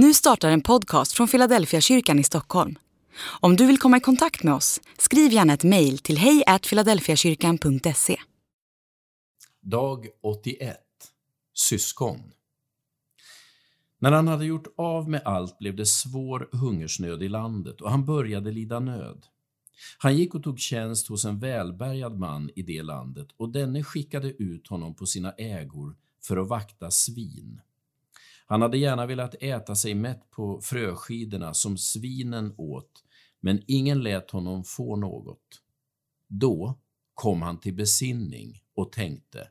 Nu startar en podcast från Philadelphia kyrkan i Stockholm. Om du vill komma i kontakt med oss, skriv gärna ett mejl till hejfiladelfiakyrkan.se. Dag 81 Syskon När han hade gjort av med allt blev det svår hungersnöd i landet och han började lida nöd. Han gick och tog tjänst hos en välbärgad man i det landet och denne skickade ut honom på sina ägor för att vakta svin. Han hade gärna velat äta sig mätt på fröskidorna som svinen åt, men ingen lät honom få något. Då kom han till besinning och tänkte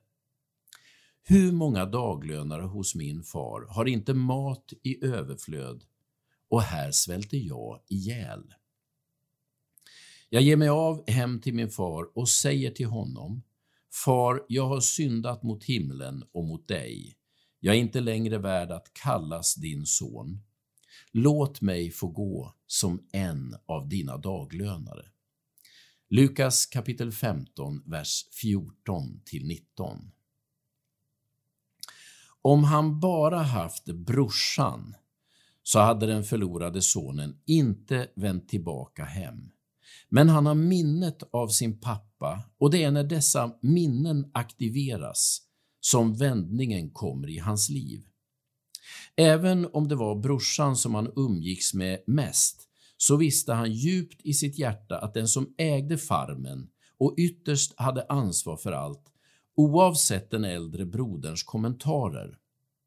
hur många daglönare hos min far har inte mat i överflöd och här svälter jag ihjäl. Jag ger mig av hem till min far och säger till honom Far, jag har syndat mot himlen och mot dig. Jag är inte längre värd att kallas din son. Låt mig få gå som en av dina daglönare. Lukas kapitel 15, vers 14 19. Om han bara haft brorsan så hade den förlorade sonen inte vänt tillbaka hem. Men han har minnet av sin pappa och det är när dessa minnen aktiveras som vändningen kommer i hans liv. Även om det var brorsan som han umgicks med mest så visste han djupt i sitt hjärta att den som ägde farmen och ytterst hade ansvar för allt, oavsett den äldre broderns kommentarer,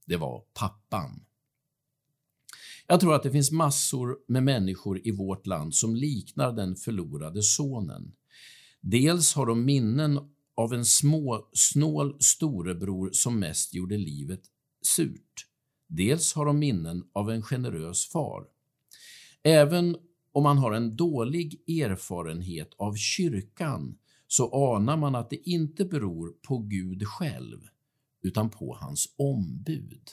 det var pappan. Jag tror att det finns massor med människor i vårt land som liknar den förlorade sonen. Dels har de minnen av en små, snål storebror som mest gjorde livet surt. Dels har de minnen av en generös far. Även om man har en dålig erfarenhet av kyrkan så anar man att det inte beror på Gud själv, utan på hans ombud.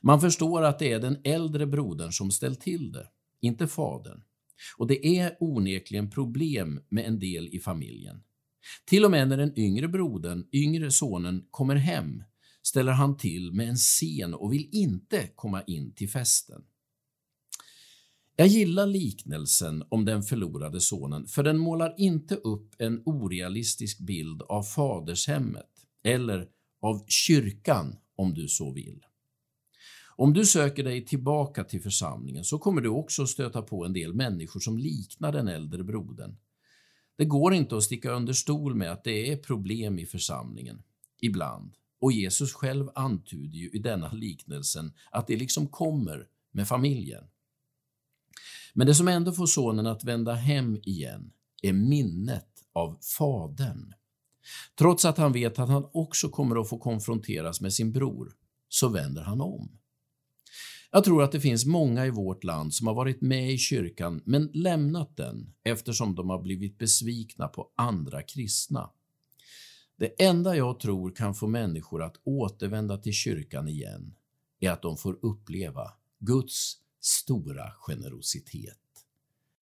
Man förstår att det är den äldre brodern som ställt till det, inte fadern. Och det är onekligen problem med en del i familjen. Till och med när den yngre brodern, yngre sonen, kommer hem ställer han till med en scen och vill inte komma in till festen. Jag gillar liknelsen om den förlorade sonen för den målar inte upp en orealistisk bild av fadershemmet eller av kyrkan om du så vill. Om du söker dig tillbaka till församlingen så kommer du också stöta på en del människor som liknar den äldre brodern. Det går inte att sticka under stol med att det är problem i församlingen, ibland. Och Jesus själv antyder ju i denna liknelsen att det liksom kommer med familjen. Men det som ändå får sonen att vända hem igen är minnet av fadern. Trots att han vet att han också kommer att få konfronteras med sin bror, så vänder han om. Jag tror att det finns många i vårt land som har varit med i kyrkan men lämnat den eftersom de har blivit besvikna på andra kristna. Det enda jag tror kan få människor att återvända till kyrkan igen är att de får uppleva Guds stora generositet.